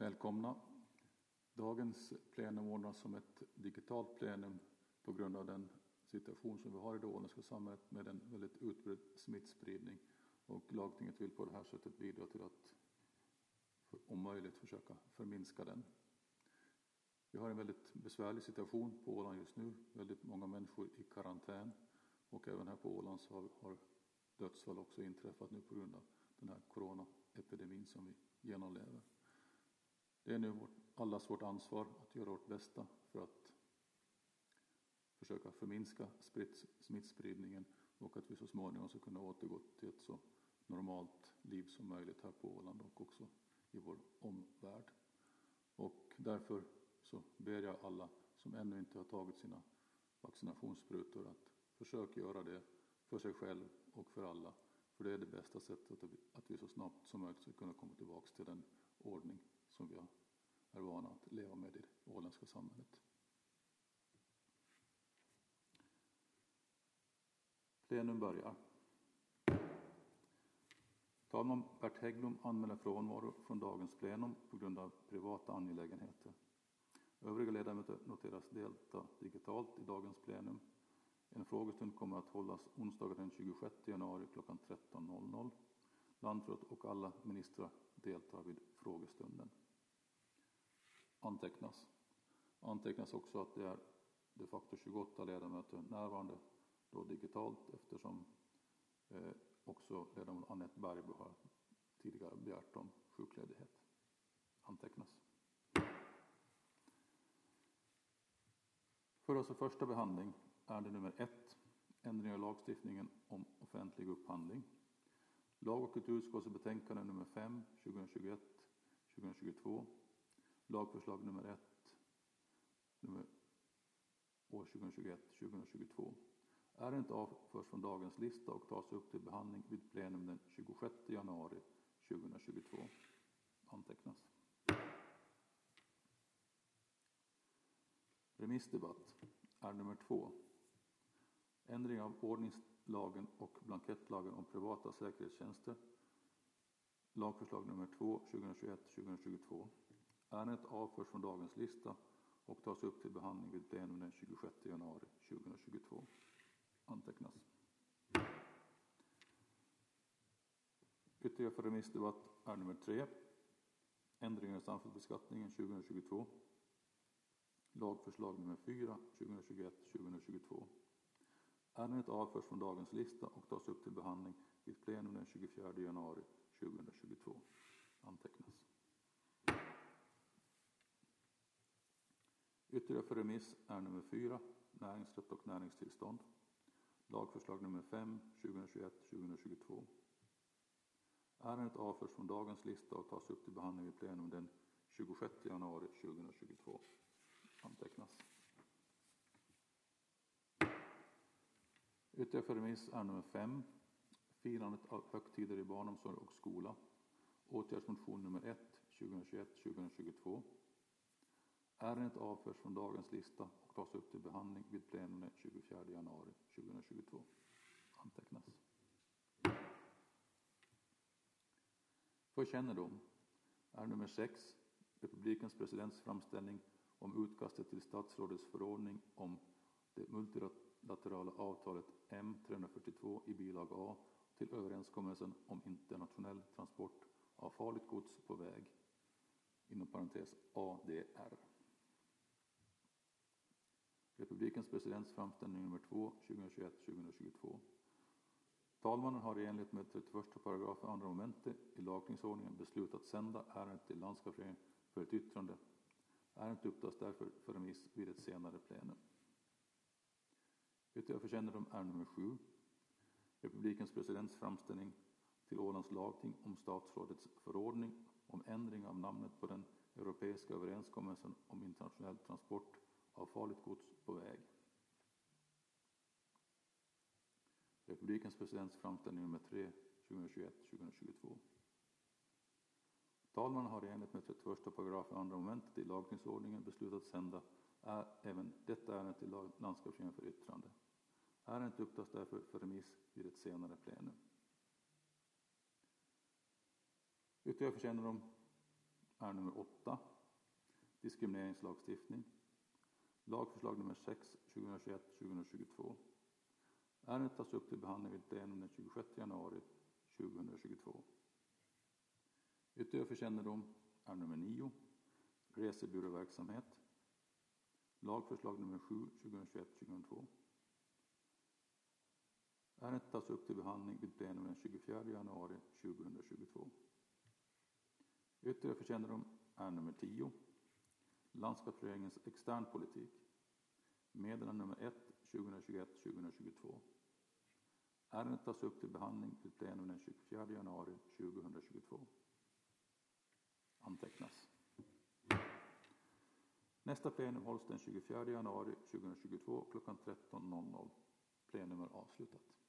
välkomna. Dagens plenum ordnas som ett digitalt plenum på grund av den situation som vi har i det åländska samhället med en väldigt utbredd smittspridning. Och lagtinget vill på det här sättet bidra till att om möjligt försöka förminska den. Vi har en väldigt besvärlig situation på Åland just nu. Väldigt många människor i karantän och även här på Åland så har dödsfall också inträffat nu på grund av den här coronaepidemin som vi genomlever. Det är nu vårt, allas vårt ansvar att göra vårt bästa för att försöka förminska smittspridningen och att vi så småningom ska kunna återgå till ett så normalt liv som möjligt här på Åland och också i vår omvärld. Och därför så ber jag alla som ännu inte har tagit sina vaccinationssprutor att försöka göra det för sig själv och för alla. För det är det bästa sättet att vi så snabbt som möjligt ska kunna komma tillbaka till den ordning som vi är vana att leva med i det åländska samhället. Plenum börjar. Talman Bert Hägglund anmäler frånvaro från dagens plenum på grund av privata angelägenheter. Övriga ledamöter noteras delta digitalt i dagens plenum. En frågestund kommer att hållas onsdagen den 26 januari klockan 13.00. Landrådet och alla ministrar deltar vid frågestunden. Antecknas. Antecknas också att det är de facto 28 ledamöter närvarande då digitalt eftersom eh, också ledamot Anette Bergbo har tidigare begärt om sjukledighet. Antecknas. För oss första behandling är det nummer ett, ändring av lagstiftningen om offentlig upphandling. Lag och kulturutskottets betänkande nummer 5, 2021-2022. Lagförslag nummer 1, nummer år 2021-2022. Ärendet avförs från dagens lista och tas upp till behandling vid plenum den 26 januari 2022. Antecknas. Remissdebatt är nummer två. Ändring av ordningslagen och blankettlagen om privata säkerhetstjänster. Lagförslag nummer 2 2021-2022. Ärendet avförs från dagens lista och tas upp till behandling vid plenum den 26 januari 2022. Antecknas. Ytterligare för remissdebatt är nummer 3. Ändringar i samfällighetsbeskattningen 2022. Lagförslag nummer 4 2021-2022. Ärendet avförs från dagens lista och tas upp till behandling vid plenum den 24 januari 2022. Antecknas. Ytterligare för remiss är nummer 4, näringsrätt och näringstillstånd. Lagförslag nummer 5, 2021-2022. Ärendet avförs från dagens lista och tas upp till behandling vid plenum den 26 januari 2022. Antecknas. Ytterligare för remiss är nummer 5, firandet av högtider i barnomsorg och skola. Åtgärdsmotion nummer 1, 2021-2022. Ärendet avförs från dagens lista och tas upp till behandling vid plenum den 24 januari 2022. Antecknas. För kännedom är nummer 6 republikens presidents framställning om utkastet till statsrådets förordning om det multilaterala avtalet M342 i bilag A till överenskommelsen om internationell transport av farligt gods på väg, inom parentes ADR. Republikens presidents framställning nummer 2, 2021-2022. Talmannen har i enlighet med 31 paragraf andra momentet i lagtingsordningen beslutat sända ärendet till landskapsregeringen för ett yttrande. Ärendet upptas därför för remiss vid ett senare plenum. Ytterligare för kännedom är nummer 7. Republikens presidents framställning till Ålands lagting om statsrådets förordning om ändring av namnet på den europeiska överenskommelsen om internationell transport av farligt gods på väg. Republikens presidents framställning nummer 3 2021-2022. Talmannen har i enlighet med 31 paragrafen andra momentet i lagtingsordningen beslutat sända är även detta ärende till landskapsregeringen för yttrande. Ärendet upptas därför för remiss vid ett senare plenum. Ytterligare för kännedom är nummer 8, diskrimineringslagstiftning. Lagförslag nummer 6, 2021-2022. Ärendet tas upp till behandling vid plenum den 26 januari 2022. Utöver för kännedom är nummer 9, resebyråverksamhet. Lagförslag nummer 7, 2021-2022. Ärendet tas upp till behandling vid plenum den 24 januari 2022. Ytterligare för kännedom är nummer 10. Landskapsregeringens externpolitik. Meddelande nummer 1 2021-2022. Ärendet tas upp till behandling vid plenum den 24 januari 2022. Antecknas. Nästa plenum hålls den 24 januari 2022 klockan 13.00. Plenum är avslutat.